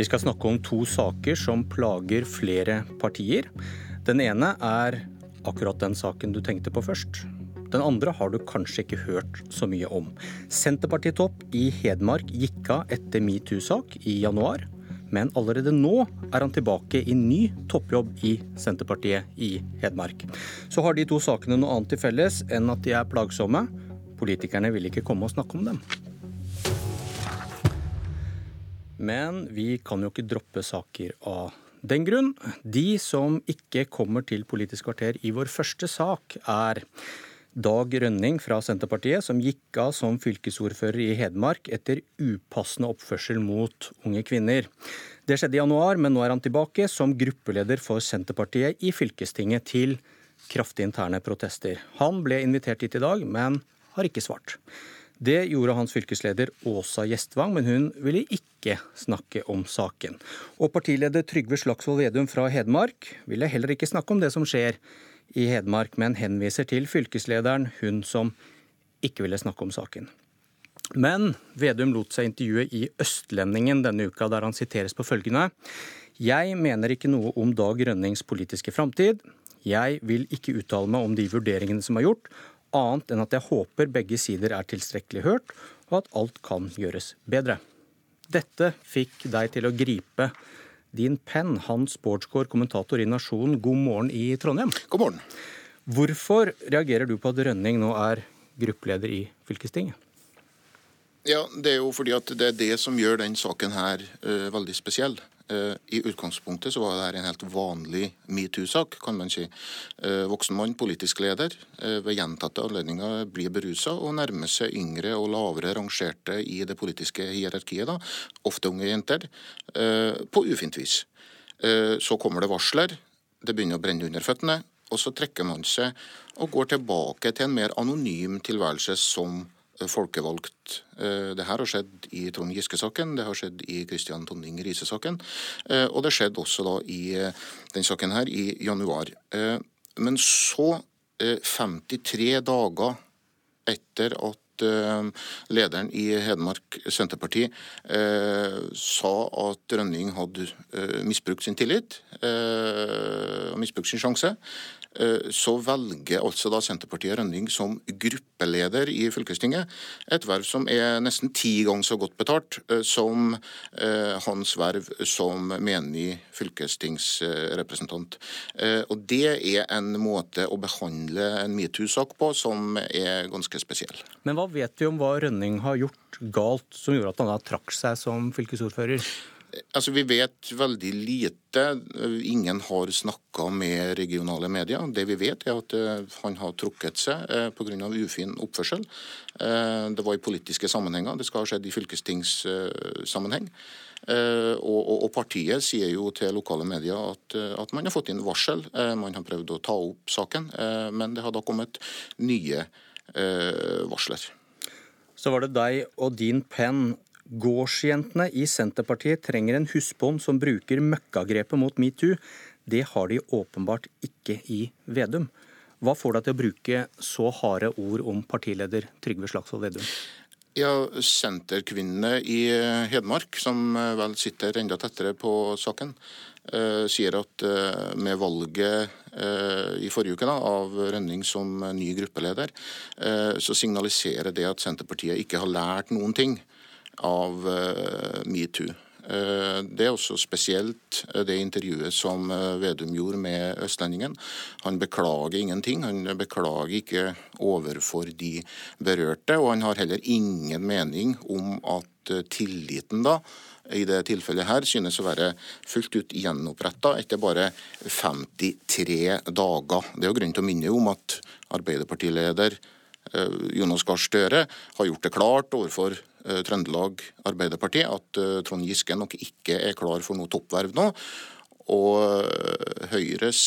Vi skal snakke om to saker som plager flere partier. Den ene er akkurat den saken du tenkte på først. Den andre har du kanskje ikke hørt så mye om. Senterpartitopp i Hedmark gikk av etter metoo-sak i januar. Men allerede nå er han tilbake i ny toppjobb i Senterpartiet i Hedmark. Så har de to sakene noe annet til felles enn at de er plagsomme. Politikerne vil ikke komme og snakke om dem. Men vi kan jo ikke droppe saker av den grunn. De som ikke kommer til Politisk kvarter i vår første sak, er Dag Rønning fra Senterpartiet, som gikk av som fylkesordfører i Hedmark etter upassende oppførsel mot unge kvinner. Det skjedde i januar, men nå er han tilbake som gruppeleder for Senterpartiet i fylkestinget til kraftig interne protester. Han ble invitert hit i dag, men har ikke svart. Det gjorde hans fylkesleder Åsa Gjestvang, men hun ville ikke snakke om saken. Og partileder Trygve Slagsvold Vedum fra Hedmark ville heller ikke snakke om det som skjer i Hedmark, men henviser til fylkeslederen, hun som ikke ville snakke om saken. Men Vedum lot seg intervjue i Østlendingen denne uka, der han siteres på følgende. Jeg mener ikke noe om Dag Rønnings politiske framtid. Jeg vil ikke uttale meg om de vurderingene som er gjort, annet enn at jeg håper begge sider er tilstrekkelig hørt, og at alt kan gjøres bedre. Dette fikk deg til å gripe din penn, Hans Bårdsgaard, kommentator i Nasjonen, god morgen i Trondheim. God morgen. Hvorfor reagerer du på at Rønning nå er gruppeleder i fylkestinget? Ja, Det er jo fordi at det er det som gjør den saken her uh, veldig spesiell. Uh, I utgangspunktet så var det her en helt vanlig metoo-sak, kan man si. Uh, voksen mann, politisk leder, ved gjentatte anledninger blir berusa og nærmer seg yngre og lavere rangerte i det politiske hierarkiet, da, ofte unge jenter, på ufint vis. Så kommer det varsler, det begynner å brenne under føttene, og så trekker man seg og går tilbake til en mer anonym tilværelse som folkevalgt. Eh, det her har skjedd i Trond Giske-saken, det har skjedd i Kristian Tonning Riise-saken, eh, og det skjedde også da i eh, den saken her i januar. Men så, 53 dager etter at lederen i Hedmark Senterparti sa at Rønning hadde misbrukt sin tillit og misbrukt sin sjanse, så velger altså da Senterpartiet Rønning som gruppeleder i fylkestinget. Et verv som er nesten ti ganger så godt betalt eh, som eh, hans verv som menig fylkestingsrepresentant. Og Det er en måte å behandle en metoo-sak på som er ganske spesiell. Men hva vet vi om hva Rønning har gjort galt som gjorde at han da trakk seg som fylkesordfører? Altså, Vi vet veldig lite. Ingen har snakka med regionale medier. Det vi vet, er at eh, han har trukket seg eh, pga. ufin oppførsel. Eh, det var i politiske sammenhenger. Det skal ha skjedd i fylkestingssammenheng. Og, og, og, partiet sier jo til lokale medier at, at, man har fått inn varsel. Man har prøvd å ta opp saken, men det har da kommet nye varsler. Så var det deg og din penn Gårdsjentene i Senterpartiet trenger en husbånd som bruker møkkagrepet mot metoo. Det har de åpenbart ikke i Vedum. Hva får deg til å bruke så harde ord om partileder Trygve Slagsvold Vedum? Ja, Senterkvinnene i Hedmark, som vel sitter enda tettere på saken, uh, sier at med valget i forrige uke da, av Rønning som ny gruppeleder, så signaliserer det at Senterpartiet ikke har lært noen ting av eh, metoo. Eh, det er også spesielt eh, det intervjuet som Vedum gjorde med Østlendingen. Han beklager ingenting. Han beklager ikke overfor de berørte. Og han har heller ingen mening om at tilliten da i det tilfellet her synes å være fullt ut gjenoppretta etter bare 53 dager. Det er jo grunn til å minne om at Arbeiderpartileder Jonas Gahr Støre har gjort det klart overfor Trøndelag Arbeiderparti at eh, Trond Giske nok ikke er klar for noe toppverv nå. Og eh, Høyres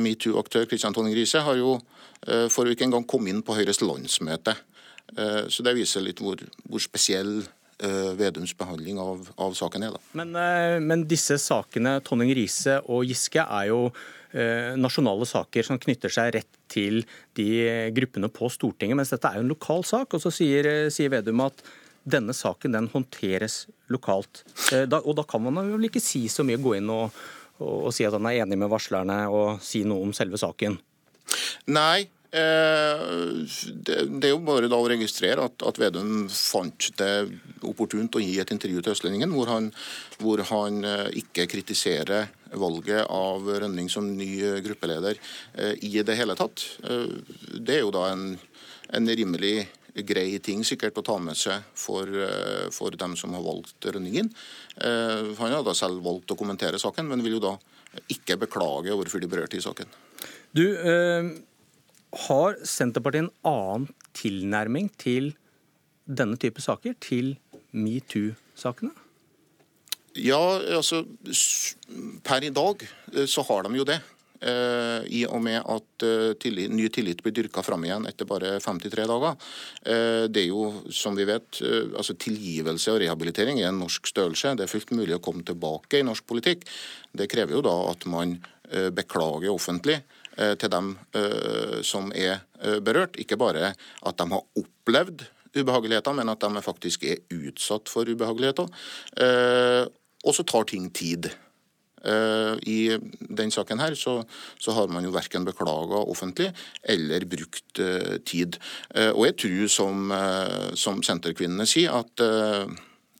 metoo-aktør Kristian Tonning Riise har jo for ikke engang kommet inn på Høyres landsmøte. Så det viser litt hvor, hvor spesiell Vedums behandling av, av, saken er. Da. Men, men disse sakene, Tonning Riise og Giske, er jo nasjonale saker som knytter seg rett til de gruppene på Stortinget. Mens dette er jo en lokal sak. Og så sier, sier Vedum at denne saken den håndteres lokalt. Eh, da, og da kan man vel ikke si så mye, gå inn og, og, og si at han er enig med varslerne og si noe om selve saken? Nei, Eh, det er jo bare da å registrere at, at Vedum fant det opportunt å gi et intervju til Østlendingen hvor han, hvor han eh, ikke kritiserer valget av Rønning som ny gruppeleder i det hele tatt. Det er jo da en, en rimelig grei ting sikkert å ta med seg for, for dem som har valgt Rønningen. Han har da selv valgt å kommentere saken, men vil jo da ikke beklage overfor de berørte i saken. Du, øh har Senterpartiet en annen tilnærming til denne type saker, til metoo-sakene? Ja, altså Per i dag eh, så har de jo det. Eh, I og med at eh, tillit, ny tillit blir dyrka fram igjen etter bare 53 dager. Det er jo, som vi vet, altså tilgivelse og rehabilitering er en norsk størrelse. Det er fullt mulig å komme tilbake i norsk politikk. Det krever jo da at man beklager offentlig Eh, til dem eh, som er eh, berørt. Ikke bare at de har opplevd ubehageligheter, men at de faktisk er utsatt for ubehageligheter. Og så tar ting tid. I den saken her så, så har man jo verken beklaga offentlig eller brukt tid. Og jeg tror, som, som senterkvinnene sier, at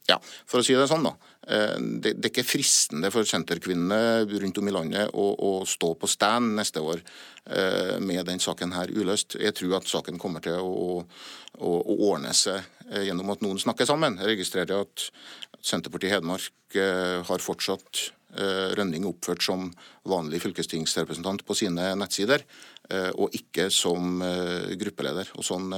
ja, for å si det sånn, da. Eh, det, det, er ikke fristende for senterkvinnene rundt om i landet å, å stå på stand neste år eh, med den saken her uløst. Jeg tror at saken kommer til å, å, å ordne seg eh, gjennom at noen snakker sammen. Jeg registrerer at Senterpartiet i Hedmark har fortsatt Rønning oppført som vanlig fylkestingsrepresentant på sine nettsider, og ikke som gruppeleder. Og Sånn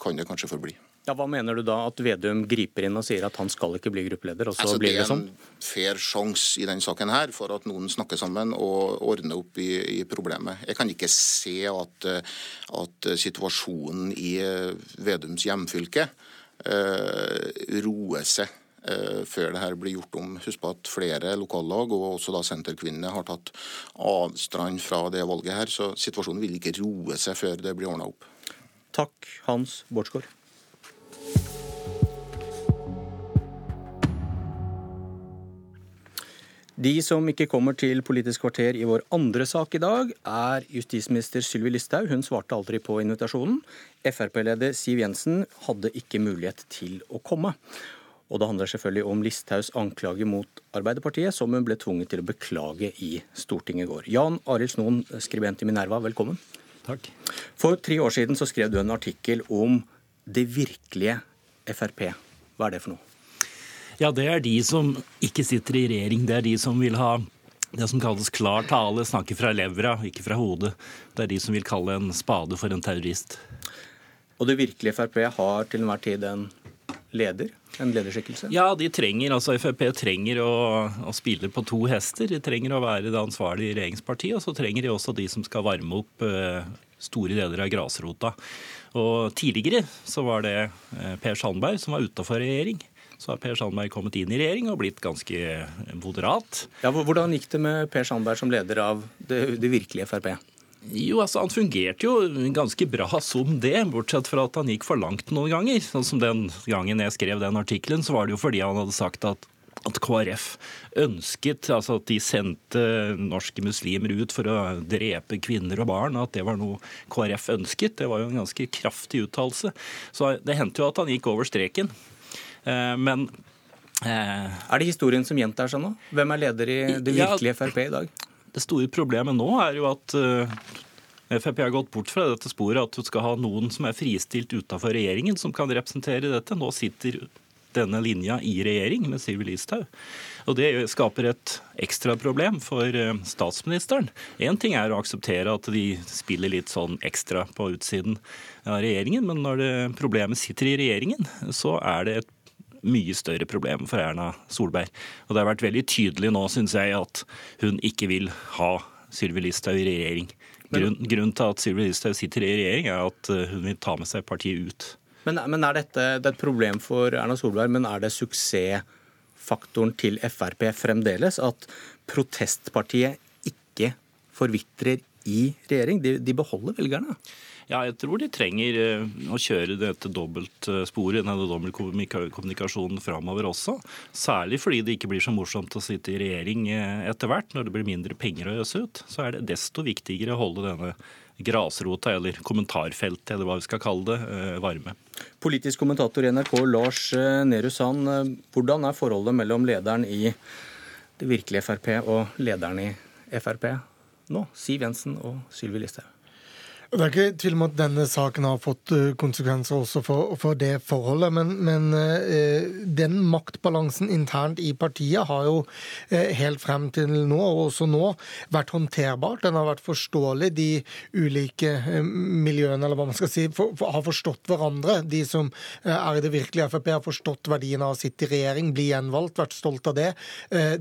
kan det kanskje forbli. Ja, Hva mener du da? At Vedum griper inn og sier at han skal ikke bli gruppeleder? og så altså, blir Det sånn? Det er en fair sjanse i denne saken her for at noen snakker sammen og ordner opp i, i problemet. Jeg kan ikke se at, at situasjonen i Vedums hjemfylke uh, roer seg før det her blir gjort om. Husk på at flere lokallag og også da senterkvinnene har tatt avstand fra det valget her, så situasjonen vil ikke roe seg før det blir ordna opp. Takk, Hans Bårdsgaard. De som ikke kommer til Politisk kvarter i vår andre sak i dag, er justisminister Sylvi Listhaug. Hun svarte aldri på invitasjonen. Frp-leder Siv Jensen hadde ikke mulighet til å komme. Og det handler selvfølgelig om Listhaugs anklage mot Arbeiderpartiet, som hun ble tvunget til å beklage i Stortinget i går. Jan Arild Snoen, skribent i Minerva, velkommen. Takk. For tre år siden så skrev du en artikkel om det virkelige Frp. Hva er det for noe? Ja, det er de som ikke sitter i regjering. Det er de som vil ha det som kalles klar tale, snakke fra levra, ikke fra hodet. Det er de som vil kalle en spade for en terrorist. Og det virkelige Frp har til enhver tid en leder? En lederskikkelse? Ja, de trenger, altså Frp trenger å, å, spille på to hester. De trenger å være det ansvarlige regjeringspartiet, og så trenger de også de som skal varme opp uh, store deler av grasrota. Og Tidligere så var det uh, Per Sandberg som var utafor regjering så har Per Sandberg kommet inn i regjering og blitt ganske moderat. Ja, Hvordan gikk det med Per Sandberg som leder av det, det virkelige Frp? Jo, altså Han fungerte jo ganske bra som det, bortsett fra at han gikk for langt noen ganger. Sånn som Den gangen jeg skrev den artikkelen, så var det jo fordi han hadde sagt at, at KrF ønsket altså at de sendte norske muslimer ut for å drepe kvinner og barn. At det var noe KrF ønsket. Det var jo en ganske kraftig uttalelse. Så det hendte jo at han gikk over streken. Eh, men eh, Er det historien som gjentar seg nå? Hvem er leder i det virkelige Frp i dag? Det store problemet nå er jo at eh, Frp har gått bort fra dette sporet at du skal ha noen som er fristilt utafor regjeringen, som kan representere dette. Nå sitter denne linja i regjering med Sylvi Listhaug. Og Det skaper et ekstra problem for statsministeren. Én ting er å akseptere at de spiller litt sånn ekstra på utsiden av regjeringen, men når det problemet sitter i regjeringen, så er det et mye større problem for Erna Solberg. Og det har vært veldig tydelig nå, syns jeg, at hun ikke vil ha Sylvi Listhaug i regjering. Grunn, grunnen til at Sylvi Listhaug sitter i regjering, er at eh, hun vil ta med seg partiet ut. Men, men er dette det er et problem for Erna Solberg, men er det suksessfaktoren til Frp fremdeles? At protestpartiet ikke forvitrer i regjering? De, de beholder velgerne? Ja, jeg tror de trenger eh, å kjøre dette dobbeltsporet, denne dobbeltkommunikasjonen framover også. Særlig fordi det ikke blir så morsomt å sitte i regjering eh, etter hvert. Når det blir mindre penger å øse ut, så er det desto viktigere å holde denne grasrota, eller kommentarfeltet, eller hva vi skal kalle det, eh, varme. Politisk kommentator i NRK, Lars Nehru Sand. Hvordan er forholdet mellom lederen i det virkelige Frp og lederen i Frp nå, Siv Jensen og Sylvi Listhaug? Det er ikke tvil om at denne saken har fått eh, konsekvenser også for, for det forholdet. Men, men eh, den maktbalansen internt i partiet har jo eh, helt frem til nå, og også nå, vært håndterbart. Den har vært forståelig. De ulike miljøene, eller hva man skal si, for, for, har forstått hverandre. De som er i det virkelige Frp, har forstått verdien av å sitte i regjering, bli gjenvalgt, vært stolt av det.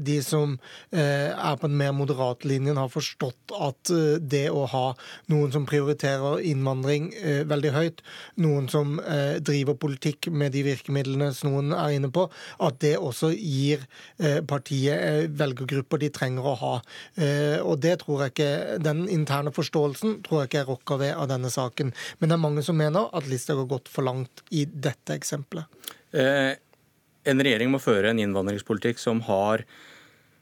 De som er på den mer moderate linjen, har forstått at det å ha noen som prioriterer prioriterer innvandring eh, veldig høyt, noen som eh, driver politikk med de virkemidlene som noen er inne på, at det også gir eh, partiet eh, velgergrupper de trenger å ha. Eh, og det tror jeg ikke, Den interne forståelsen tror jeg ikke jeg rokker ved av denne saken. Men det er mange som mener at Listhaug har gått for langt i dette eksempelet. Eh, en regjering må føre en innvandringspolitikk som har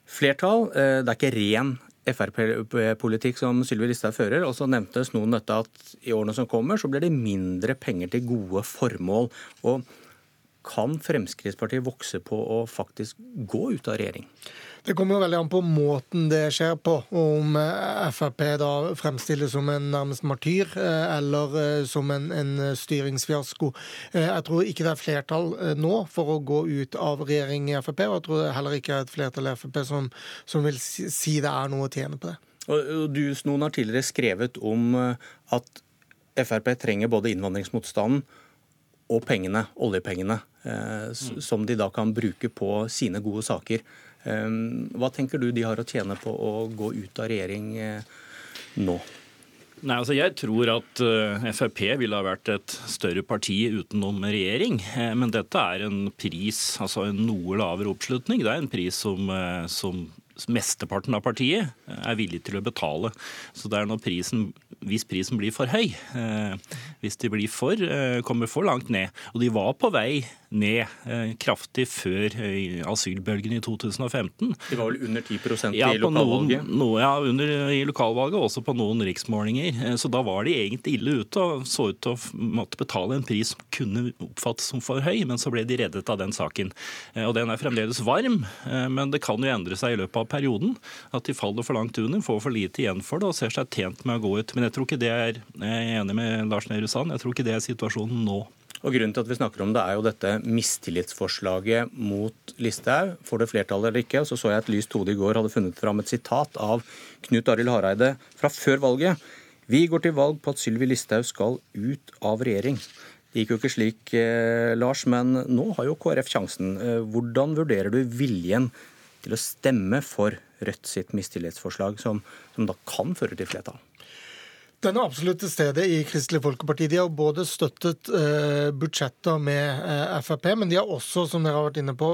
flertall. Det er ikke ren Frp-politikk som Sylvi Listhaug fører. Og så nevntes noen dette at i årene som kommer, så blir det mindre penger til gode formål. Og kan Fremskrittspartiet vokse på å faktisk gå ut av regjering? Det kommer jo veldig an på måten det skjer på. Om eh, Frp da fremstilles som en nærmest martyr, eh, eller eh, som en, en, styringsfiasko. Jeg tror ikke det er flertall nå for å gå ut av regjering i Frp, og jeg tror heller ikke det er et flertall i Frp som, som vil si det er noe å tjene på det. Og du, Snoen, har tidligere skrevet om at Frp trenger både innvandringsmotstanden og pengene, oljepengene, mm. som de da kan bruke på sine gode saker. Ehm, hva tenker du de har å tjene på å gå ut av regjering eh, nå? Nei, altså Jeg tror at uh, Frp ville ha vært et større parti utenom regjering. Uh, men dette er en pris, altså en noe lavere oppslutning. Det er en pris som, som mesteparten av partiet er villig til å betale. Så det er når prisen, hvis prisen blir for høy, hvis de blir for, kommer for langt ned. Og de var på vei ned eh, kraftig før eh, asylbølgen i 2015. Det var vel under 10 ja, i lokalvalget? Noen, no, ja, under, i lokalvalget, også på noen riksmålinger. Eh, så da var de egentlig ille ute og så ut til å måtte betale en pris som kunne oppfattes som for høy, men så ble de reddet av den saken. Og Den er fremdeles varm, men det kan jo endre seg i løpet av perioden. At de faller for langt under, får for lite igjen for det og ser seg tjent med å gå ut. Men jeg tror ikke det er, jeg er enig med Lars Nehru Sand, jeg tror ikke det er situasjonen nå. Og Grunnen til at vi snakker om det, er jo dette mistillitsforslaget mot Listhaug. Får det flertall eller ikke? Så så jeg at Lyst hode i går hadde funnet fram et sitat av Knut Arild Hareide fra før valget. Vi går til valg på at Sylvi Listhaug skal ut av regjering. Det gikk jo ikke slik, eh, Lars, men nå har jo KrF sjansen. Eh, hvordan vurderer du viljen til å stemme for Rødt sitt mistillitsforslag, som, som da kan føre til flertall? Den er absolutt til stede i Kristelig Folkeparti. De har både støttet eh, budsjetter med eh, Frp, men de har også, som dere har vært inne på,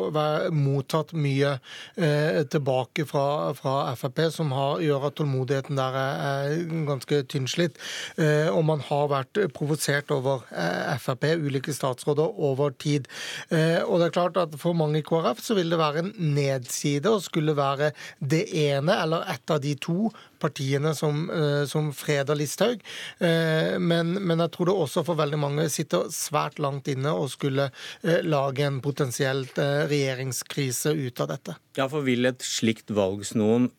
mottatt mye eh, tilbake fra, fra, Frp, som har, gjør at tålmodigheten der er, er ganske tynnslitt. Eh, og man har vært provosert over eh, Frp, ulike statsråder, over tid. Eh, og det er klart at For mange i KrF så vil det være en nedside å skulle være det ene eller et av de to partiene som, som freder Listhaug. Eh, men, men, jeg tror det også for veldig mange sitter svært langt inne og skulle eh, lage en potensielt regjeringskrise ut av dette. Ja, for vil et slikt valg noen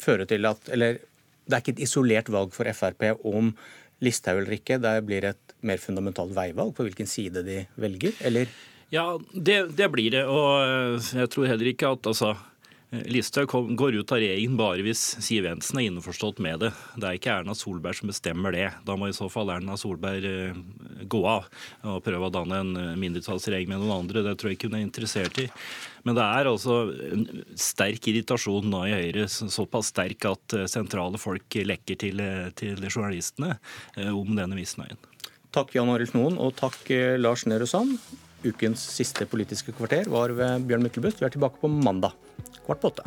føre til at Eller det er ikke et isolert valg for Frp om Listhaug eller ikke. Det blir et mer fundamentalt veivalg på hvilken side de velger, eller? Ja, det, det blir det. Og jeg tror heller ikke at altså Listhaug går ut av regjeringen bare hvis Siv Jensen er innforstått med det. Det er ikke Erna Solberg som bestemmer det. Da må i så fall Erna Solberg eh, gå av og prøve å danne en eh, mindretallsregjering med noen andre. Det tror jeg ikke hun er interessert i. Men det er altså en sterk irritasjon nå i Høyre, såpass sterk at eh, sentrale folk lekker til, til journalistene om denne misnøyen. Takk Jan Arild Snoen, og takk Lars Nehru Sand. Ukens siste Politiske kvarter var ved Bjørn Myklebust. Vi er tilbake på mandag kvart på åtte.